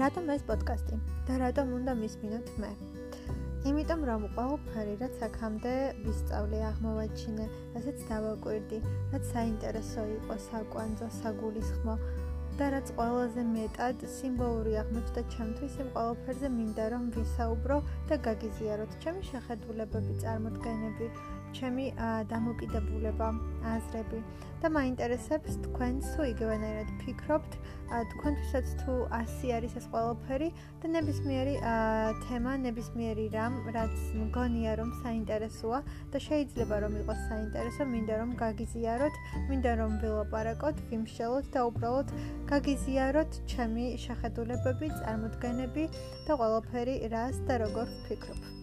რატომ ეს პოდკასტი და რატომ უნდა მისმინოთ მე? იმიტომ რომ ყველაფერი რაც აქამდე ვისწავლე, აღმოვაჩინე, რასაც დავაკვირდი, რაც საინტერესო იყო, საკვანძო, საგულისხმო და რაც ყველაზე მეტად სიმბოლური აღმოჩნდა ჩემთვის, იმ ყველაფერზე მინდა რომ ვისაუბრო და გაგიზიაროთ ჩემი შეხედულებები, წარმოდგენები, ჩემი დამოკიდებულება, აზრები და მაინტერესებს თქვენს თუ იგივენერად ფიქრობთ, თქვენთვისაც თუ ასე არის ეს ყველაფერი და ნებისმიერი თემა, ნებისმიერი რამ, რაც მგონია რომ საინტერესოა და შეიძლება რომ იყოს საინტერესო, მინდა რომ გაგიზიაროთ, მინდა რომ ვილაპარაკოთ, ვიმშელოთ და უბრალოდ გაგიზიაროთ ჩემი შეხედულებები, წარმოდგენები და ყველაფერი, რას და როგორ ვფიქრობ.